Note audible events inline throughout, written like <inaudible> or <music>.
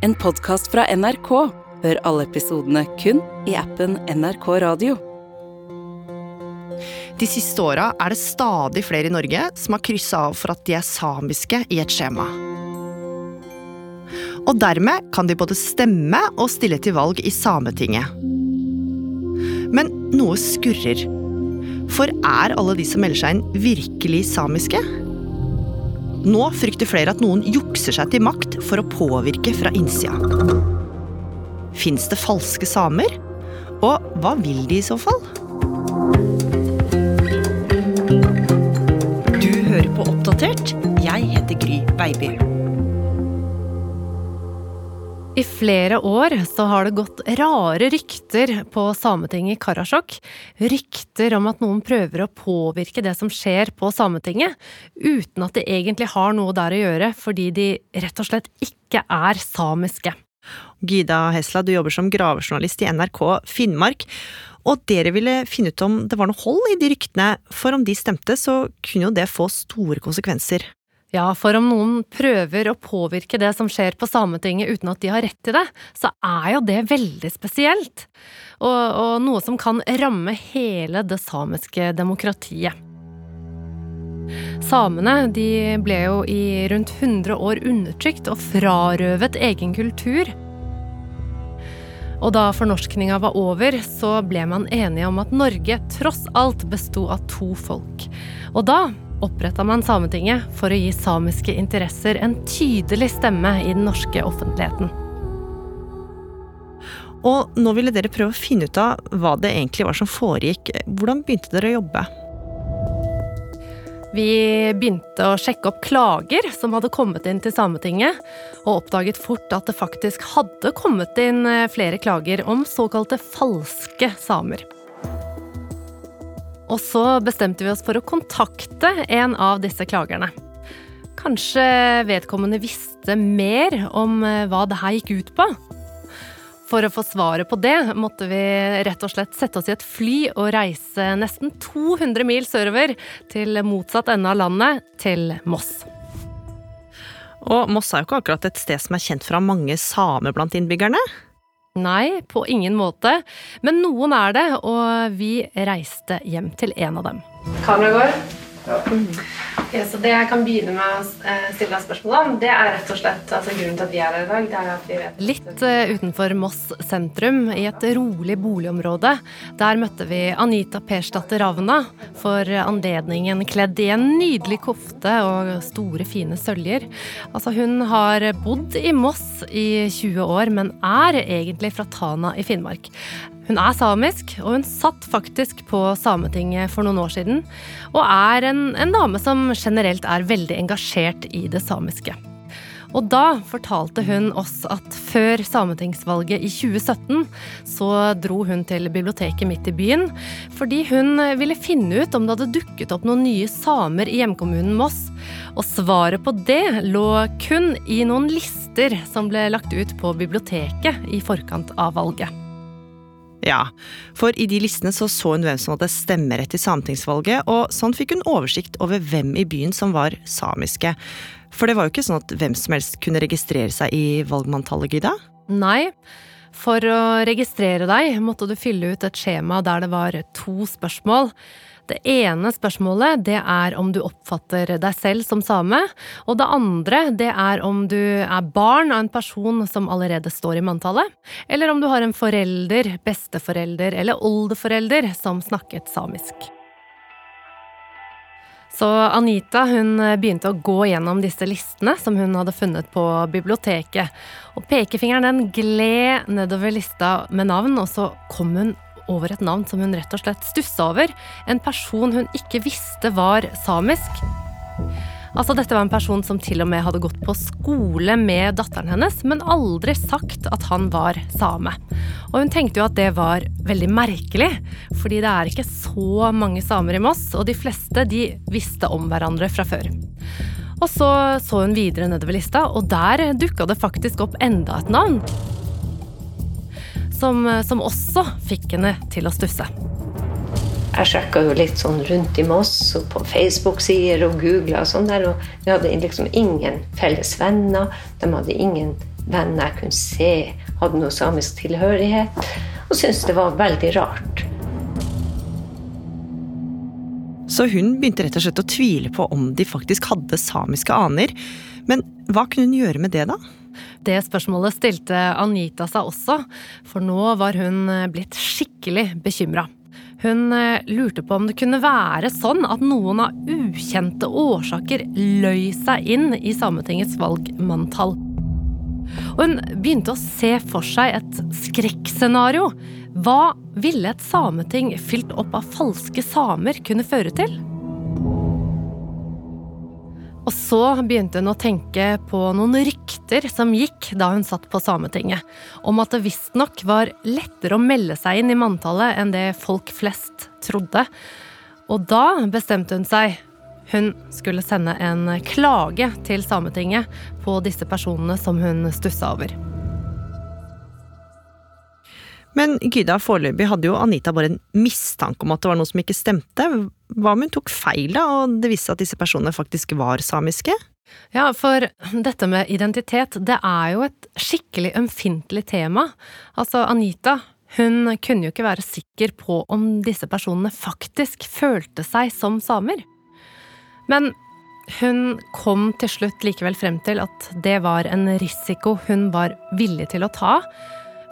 en podkast fra NRK. Hør alle episodene kun i appen NRK Radio. De siste åra er det stadig flere i Norge som har kryssa av for at de er samiske i et skjema. Og dermed kan de både stemme og stille til valg i Sametinget. Men noe skurrer. For er alle de som melder seg inn, virkelig samiske? Nå frykter flere at noen jukser seg til makt for å påvirke fra innsida. Fins det falske samer? Og hva vil de i så fall? Flere år så har det gått rare rykter på Sametinget i Karasjok. Rykter om at noen prøver å påvirke det som skjer på Sametinget, uten at det egentlig har noe der å gjøre, fordi de rett og slett ikke er samiske. Gida Hesla, du jobber som gravejournalist i NRK Finnmark. Og dere ville finne ut om det var noe hold i de ryktene, for om de stemte, så kunne jo det få store konsekvenser. Ja, for om noen prøver å påvirke det som skjer på Sametinget uten at de har rett til det, så er jo det veldig spesielt. Og, og noe som kan ramme hele det samiske demokratiet. Samene de ble jo i rundt 100 år undertrykt og frarøvet egen kultur. Og da fornorskninga var over, så ble man enige om at Norge tross alt besto av to folk. Og da oppretta man Sametinget for å gi samiske interesser en tydelig stemme i den norske offentligheten. Og nå ville dere prøve å finne ut av hva det egentlig var som foregikk. Hvordan begynte dere å jobbe? Vi begynte å sjekke opp klager som hadde kommet inn til Sametinget, og oppdaget fort at det faktisk hadde kommet inn flere klager om såkalte falske samer. Og så bestemte vi oss for å kontakte en av disse klagerne. Kanskje vedkommende visste mer om eh, hva det her gikk ut på? For å få svaret på det måtte vi rett og slett sette oss i et fly og reise nesten 200 mil sørover til motsatt ende av landet, til Moss. Og Moss er jo ikke akkurat et sted som er kjent fra mange samer blant innbyggerne? Nei, på ingen måte. Men noen er det, og vi reiste hjem til en av dem. Kameraet går. Ja. Okay, så Det jeg kan begynne med å eh, stille deg spørsmål om, det er rett og slett altså grunnen til at vi er her i dag. det er at vi vet Litt uh, utenfor Moss sentrum, i et rolig boligområde. Der møtte vi Anita Persdatter Ravna for anledningen kledd i en nydelig kofte og store, fine søljer. Altså, hun har bodd i Moss i 20 år, men er egentlig fra Tana i Finnmark. Hun er samisk, og hun satt faktisk på Sametinget for noen år siden. Og er en, en dame som generelt er veldig engasjert i det samiske. Og da fortalte hun oss at før sametingsvalget i 2017 så dro hun til biblioteket midt i byen fordi hun ville finne ut om det hadde dukket opp noen nye samer i hjemkommunen Moss. Og svaret på det lå kun i noen lister som ble lagt ut på biblioteket i forkant av valget. Ja, for i de listene så, så hun hvem som hadde stemmerett i sametingsvalget, og sånn fikk hun oversikt over hvem i byen som var samiske. For det var jo ikke sånn at hvem som helst kunne registrere seg i valgmanntallet, Gyda? Nei. For å registrere deg måtte du fylle ut et skjema der det var to spørsmål. Det ene spørsmålet det er om du oppfatter deg selv som same. Og det andre det er om du er barn av en person som allerede står i manntallet. Eller om du har en forelder, besteforelder eller oldeforelder som snakket samisk. Så Anita hun begynte å gå gjennom disse listene som hun hadde funnet på biblioteket. Og pekefingeren den gled nedover lista med navn, og så kom hun over et navn som hun rett og slett stussa over. En person hun ikke visste var samisk. Altså, dette var en person som til og med hadde gått på skole med datteren hennes, men aldri sagt at han var same. Og hun tenkte jo at det var veldig merkelig, fordi det er ikke så mange samer i Moss, og de fleste de visste om hverandre fra før. Og så så hun videre nedover lista, og der dukka det faktisk opp enda et navn som, eh, som også fikk henne til å stusse. Jeg sjekka jo litt sånn rundt i Moss og på Facebook-sider og googla og sånn der, og vi hadde liksom ingen felles venner. De hadde ingen venner jeg kunne se hadde noe samisk tilhørighet, og syntes det var veldig rart. Så hun begynte rett og slett å tvile på om de faktisk hadde samiske aner. Men hva kunne hun gjøre med det, da? Det spørsmålet stilte Anita seg også, for nå var hun blitt skikkelig bekymra. Hun eh, lurte på om det kunne være sånn at noen av ukjente årsaker løy seg inn i Sametingets valgmanntall. Og hun begynte å se for seg et skrekkscenario. Hva ville et sameting fylt opp av falske samer kunne føre til? Og så begynte hun å tenke på noen rykter som gikk da hun satt på Sametinget, om at det visstnok var lettere å melde seg inn i manntallet enn det folk flest trodde. Og da bestemte hun seg. Hun skulle sende en klage til Sametinget på disse personene som hun stussa over. Men Gyda, foreløpig hadde jo Anita bare en mistanke om at det var noe som ikke stemte. Hva om hun tok feil, da, og det viste at disse personene faktisk var samiske? Ja, for dette med identitet, det er jo et skikkelig ømfintlig tema. Altså, Anita, hun kunne jo ikke være sikker på om disse personene faktisk følte seg som samer. Men hun kom til slutt likevel frem til at det var en risiko hun var villig til å ta,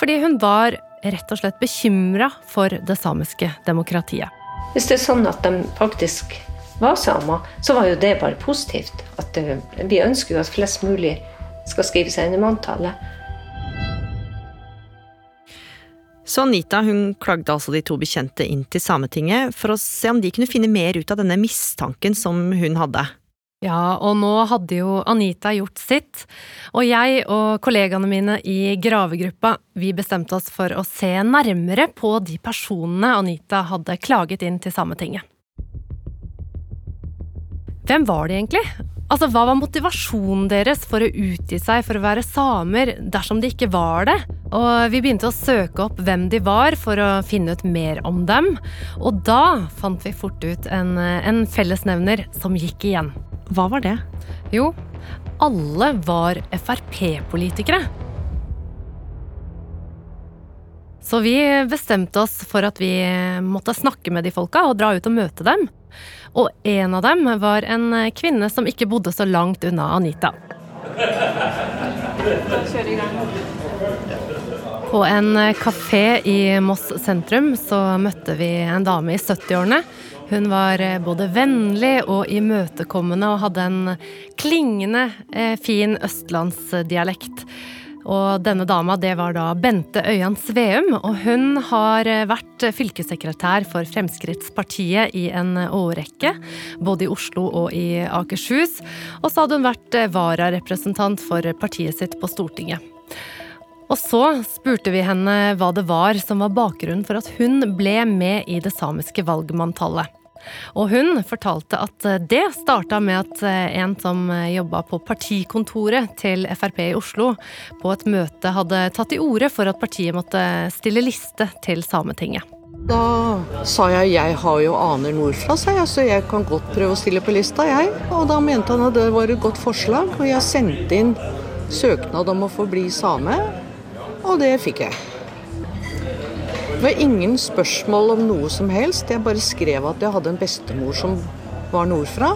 fordi hun var rett og slett bekymra for det samiske demokratiet. Hvis det er sånn at de faktisk var samer, så var jo det bare positivt. At vi ønsker jo at flest mulig skal skrive seg inn i manntallet. Så Anita hun klagde altså de to bekjente inn til Sametinget for å se om de kunne finne mer ut av denne mistanken som hun hadde. Ja, og nå hadde jo Anita gjort sitt, og jeg og kollegaene mine i gravegruppa, vi bestemte oss for å se nærmere på de personene Anita hadde klaget inn til Sametinget. Hvem var de egentlig? Altså, Hva var motivasjonen deres for å utgi seg for å være samer dersom de ikke var det? Og Vi begynte å søke opp hvem de var for å finne ut mer om dem. Og da fant vi fort ut en, en fellesnevner som gikk igjen. Hva var det? Jo, alle var Frp-politikere. Så vi bestemte oss for at vi måtte snakke med de folka og dra ut og møte dem. Og en av dem var en kvinne som ikke bodde så langt unna Anita. På en kafé i Moss sentrum så møtte vi en dame i 70-årene hun var både vennlig og imøtekommende og hadde en klingende eh, fin østlandsdialekt. Og denne dama, det var da Bente Øyan Sveum, og hun har eh, vært fylkessekretær for Fremskrittspartiet i en årrekke, både i Oslo og i Akershus. Og så hadde hun vært vararepresentant for partiet sitt på Stortinget. Og så spurte vi henne hva det var som var bakgrunnen for at hun ble med i det samiske valgmanntallet. Og hun fortalte at eh, det starta med at eh, en som eh, jobba på partikontoret til Frp i Oslo, på et møte hadde tatt til orde for at partiet måtte stille liste til Sametinget. Da sa jeg jeg har jo aner nordfra, sa jeg, så jeg kan godt prøve å stille på lista, jeg. Og da mente han at det var et godt forslag, og jeg sendte inn søknad om å få bli same, og det fikk jeg. Det var ingen spørsmål om noe som helst. Jeg bare skrev at jeg hadde en bestemor som var nordfra.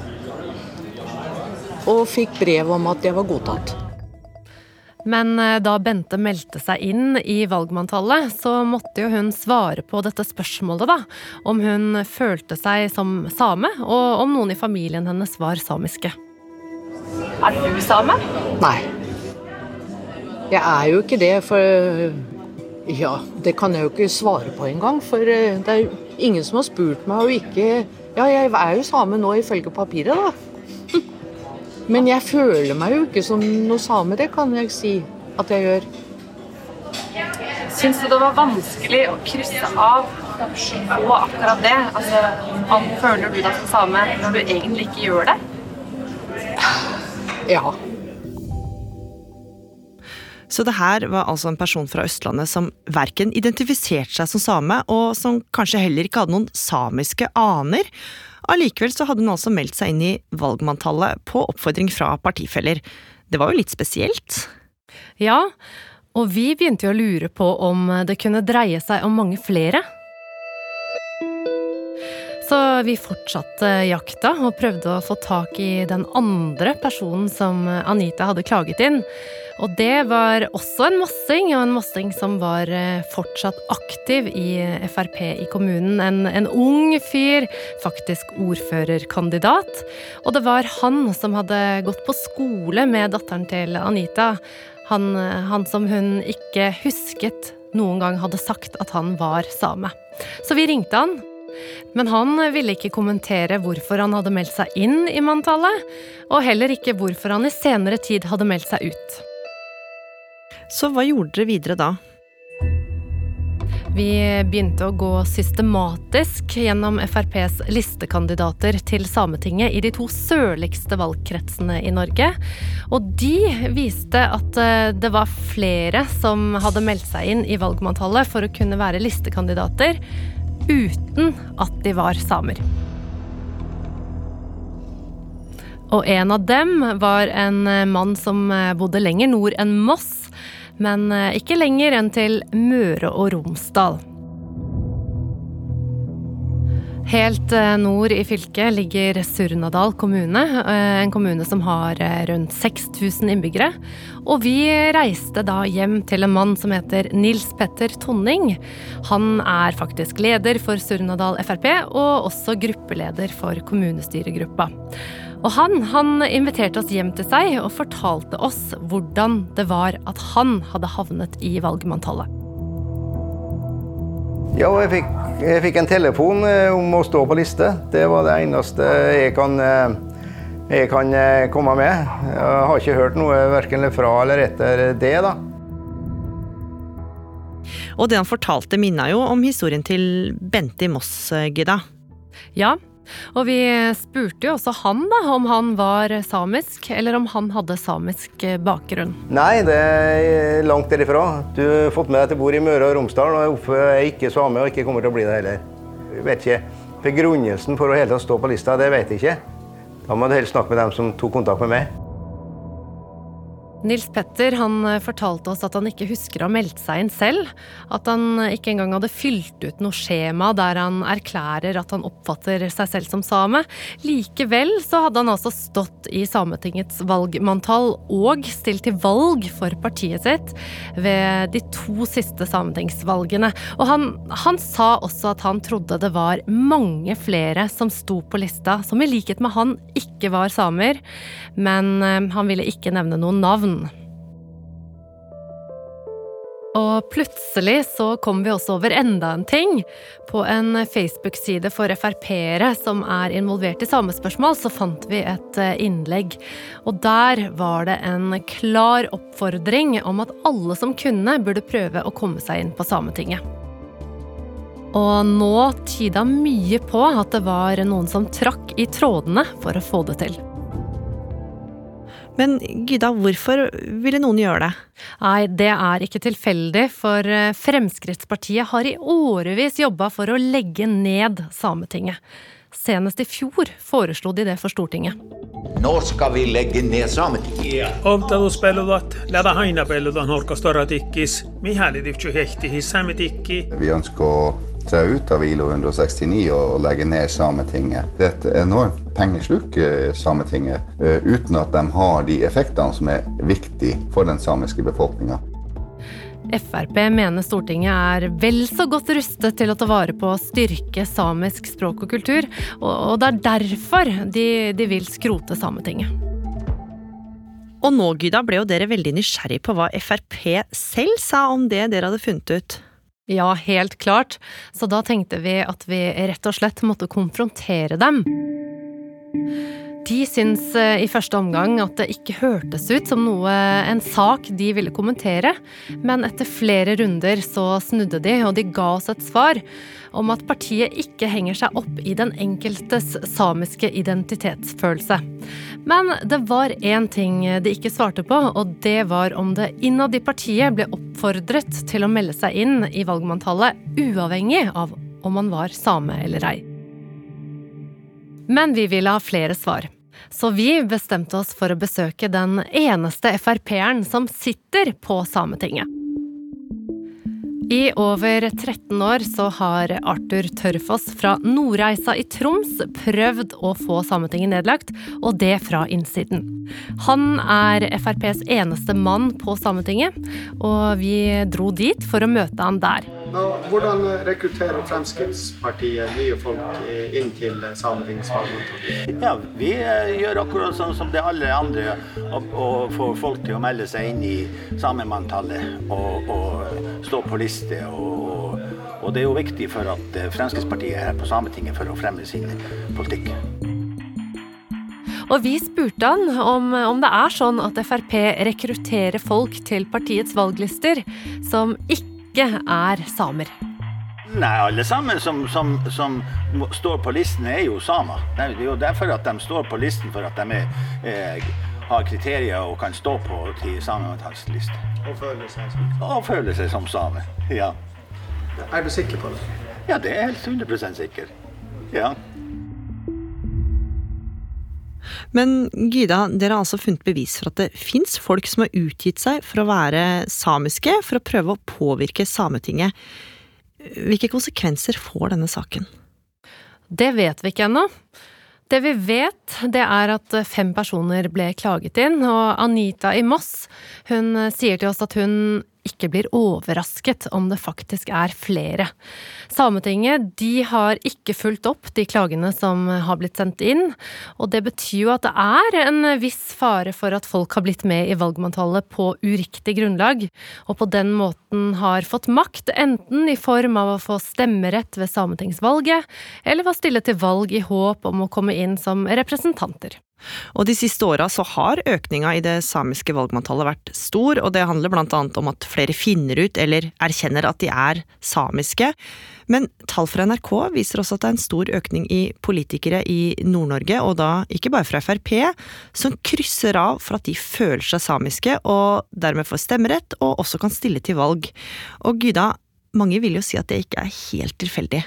Og fikk brev om at jeg var godtatt. Men eh, da Bente meldte seg inn i valgmanntallet, så måtte jo hun svare på dette spørsmålet, da. Om hun følte seg som same, og om noen i familien hennes var samiske. Er du same? Nei. Jeg er jo ikke det, for ja, det kan jeg jo ikke svare på engang. For eh, det er ingen som har spurt meg og ikke Ja, jeg er jo same nå ifølge papiret, da. <laughs> Men jeg føler meg jo ikke som noe same, det kan jeg si at jeg gjør. Syns du det var vanskelig å krysse av på akkurat det? Altså, Føler du deg som same når du egentlig ikke gjør det? Ja. Så det her var altså en person fra Østlandet som verken identifiserte seg som same, og som kanskje heller ikke hadde noen samiske aner. Allikevel så hadde hun altså meldt seg inn i valgmanntallet på oppfordring fra partifeller. Det var jo litt spesielt? Ja, og vi begynte jo å lure på om det kunne dreie seg om mange flere. Så vi fortsatte jakta og prøvde å få tak i den andre personen som Anita hadde klaget inn. Og det var også en mossing, og en mossing som var eh, fortsatt aktiv i Frp i kommunen. En, en ung fyr, faktisk ordførerkandidat. Og det var han som hadde gått på skole med datteren til Anita. Han, han som hun ikke husket noen gang hadde sagt at han var same. Så vi ringte han men han ville ikke kommentere hvorfor han hadde meldt seg inn i manntallet, og heller ikke hvorfor han i senere tid hadde meldt seg ut. Så hva gjorde dere videre da? Vi begynte å gå systematisk gjennom FrPs listekandidater til Sametinget i de to sørligste valgkretsene i Norge. Og de viste at eh, det var flere som hadde meldt seg inn i valgmanntallet for å kunne være listekandidater, uten at de var samer. Og en av dem var en eh, mann som eh, bodde lenger nord enn Moss, men eh, ikke lenger enn til Møre og Romsdal. Helt nord i fylket ligger Surnadal kommune, en kommune som har rundt 6000 innbyggere. Og vi reiste da hjem til en mann som heter Nils Petter Tonning. Han er faktisk leder for Surnadal Frp, og også gruppeleder for kommunestyregruppa. Og han, han inviterte oss hjem til seg og fortalte oss hvordan det var at han hadde havnet i valgmanntallet. Ja, jeg fikk, jeg fikk, en telefon eh, om å stå på liste. Det var det eneste jeg kan, eh, jeg kan eh, komme med. Jeg har ikke hørt noe verken fra eller etter det, da. Og det han fortalte, minna jo om historien til Bente i Moss, Gida. Ja, og vi spurte jo også han da, om han var samisk, eller om han hadde samisk bakgrunn. Nei, det er langt derifra. Du har fått med deg at jeg bor i Møre og Romsdal, og jeg er ikke same og ikke kommer til å bli det heller. Jeg vet ikke. Begrunnelsen for å hele tatt stå på lista, det vet jeg ikke. Da må du helst snakke med dem som tok kontakt med meg. Nils Petter han eh, fortalte oss at han ikke husker å ha meldt seg inn selv. At han eh, ikke engang hadde fylt ut noe skjema der han erklærer at han oppfatter seg selv som same. Likevel så hadde han altså stått i Sametingets valgmanntall og stilt til valg for partiet sitt ved de to siste sametingsvalgene. Og han, han sa også at han trodde det var mange flere som sto på lista, som i likhet med han ikke var samer. Men eh, han ville ikke nevne noen navn. Og plutselig så kom vi også over enda en ting. På en Facebook-side for Frp-ere som er involvert i samespørsmål, så fant vi et eh, innlegg. Og der var det en klar oppfordring om at alle som kunne, burde prøve å komme seg inn på Sametinget. Og nå tyda mye på at det var noen som trakk i trådene for å få det til. Men Gyda, hvorfor ville noen gjøre det? Nei, det er ikke tilfeldig, for eh, Fremskrittspartiet har i årevis jobba for å legge ned Sametinget. Senest i fjor foreslo de det for Stortinget. Nå skal vi legge ned Sametinget. Läda sametikki. Vi ønsker å tre ut av ILO 169 og legge ned Sametinget. Det er et enormt pengesluk, eh, Sametinget, eh, uten at de har de effektene som er viktige for den samiske befolkninga. Frp mener Stortinget er vel så godt rustet til å ta vare på å styrke samisk språk og kultur, og det er derfor de, de vil skrote Sametinget. Og nå, Gyda, ble jo dere veldig nysgjerrig på hva Frp selv sa om det dere hadde funnet ut. Ja, helt klart. Så da tenkte vi at vi rett og slett måtte konfrontere dem. De syns eh, i første omgang at det ikke hørtes ut som noe en sak de ville kommentere, men etter flere runder så snudde de, og de ga oss et svar om at partiet ikke henger seg opp i den enkeltes samiske identitetsfølelse. Men det var én ting de ikke svarte på, og det var om det innad i partiet ble oppfordret til å melde seg inn i valgmanntallet, uavhengig av om man var same eller ei. Men vi ville ha flere svar. Så vi bestemte oss for å besøke den eneste Frp-eren som sitter på Sametinget. I over 13 år så har Arthur Tørfoss fra Nordreisa i Troms prøvd å få Sametinget nedlagt, og det fra innsiden. Han er FrPs eneste mann på Sametinget, og vi dro dit for å møte han der. Hvordan rekrutterer Fremskrittspartiet nye folk inn til Sametingsvalget? Ja, vi eh, gjør akkurat sånn som det alle andre, og får folk til å melde seg inn i samemanntallet og, og stå på liste. Og, og, det er jo viktig for at eh, Fremskrittspartiet er her på Sametinget for å fremme sin politikk. Og vi spurte han om, om det er sånn at Frp rekrutterer folk til partiets valglister som ikke ikke er samer? Nei, alle sammen som, som, som, står på listen, er jo samer. Det er jo derfor at de står på listen, for at de er, er, har kriterier og kan stå på til samemanntalsliste. Og føler seg som. Og føler seg som same, ja. Er du sikker på det? Ja, det er helt 100 sikker. Ja. Men Gyda, dere har altså funnet bevis for at det fins folk som har utgitt seg for å være samiske, for å prøve å påvirke Sametinget. Hvilke konsekvenser får denne saken? Det vet vi ikke ennå. Det vi vet, det er at fem personer ble klaget inn, og Anita i Moss hun sier til oss at hun ikke blir overrasket om det faktisk er flere. Sametinget de har ikke fulgt opp de klagene som har blitt sendt inn, og det betyr jo at det er en viss fare for at folk har blitt med i valgmanntallet på uriktig grunnlag, og på den måten har fått makt, enten i form av å få stemmerett ved sametingsvalget, eller ved å stille til valg i håp om å komme inn som representanter. Og de siste åra så har økninga i det samiske valgmanntallet vært stor, og det handler blant annet om at flere finner ut eller erkjenner at de er samiske. Men tall fra NRK viser også at det er en stor økning i politikere i Nord-Norge, og da ikke bare fra Frp, som krysser av for at de føler seg samiske, og dermed får stemmerett, og også kan stille til valg. Og Gyda, mange vil jo si at det ikke er helt tilfeldig.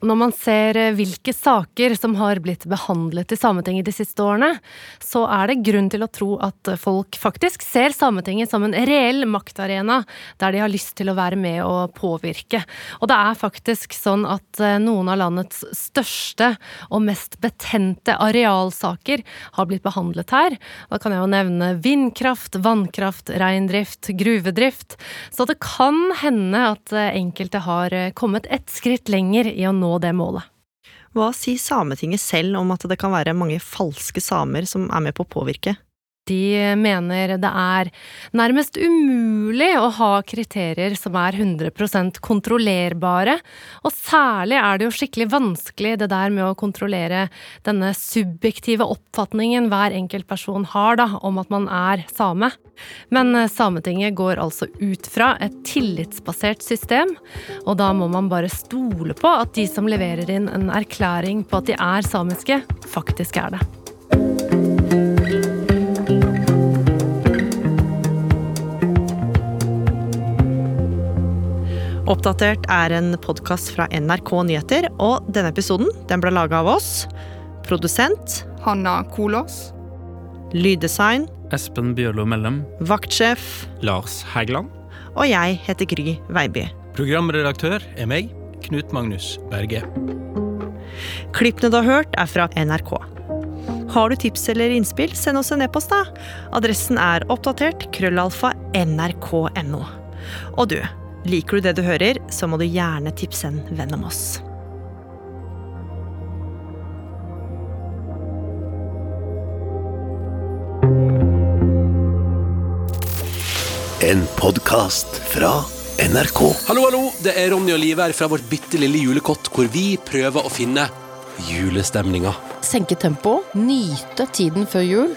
Når man ser eh, hvilke saker som har blitt behandlet i Sametinget de siste årene, så er det grunn til å tro at folk faktisk ser Sametinget som en reell maktarena, der de har lyst til å være med og påvirke. Og det er faktisk sånn at eh, noen av landets største og mest betente arealsaker har blitt behandlet her. Da kan jeg jo nevne vindkraft, vannkraft, reindrift, gruvedrift. Så det kan hende at eh, enkelte har kommet et skritt lenger i å nå det målet. Hva sier Sametinget selv om at det kan være mange falske samer som er med på å påvirke? De mener det er nærmest umulig å ha kriterier som er 100% kontrollerbare, og særlig er det jo skikkelig vanskelig det der med å kontrollere denne subjektive oppfatningen hver enkelt person har da, om at man er same. Men Sametinget går altså ut fra et tillitsbasert system, og da må man bare stole på at de som leverer inn en erklæring på at de er samiske, faktisk er det. Oppdatert er en podkast fra NRK Nyheter, og denne episoden den ble laga av oss. Produsent Hanna Kolås. Lyddesign Espen Bjørlo Mellem. Vaktsjef Lars Hægeland. Og jeg heter Gry Veiby. Programredaktør er meg, Knut Magnus Berge. Klippene du har hørt, er fra NRK. Har du tips eller innspill, send oss en e-post, da. Adressen er oppdatert krøllalfa nrk.no. Og du, Liker du det du hører, så må du gjerne tipse en venn om oss. En podkast fra NRK. Hallo, hallo! Det er Ronny og Liv her fra vårt bitte lille julekott, hvor vi prøver å finne julestemninga. Senke tempoet, nyte tiden før jul.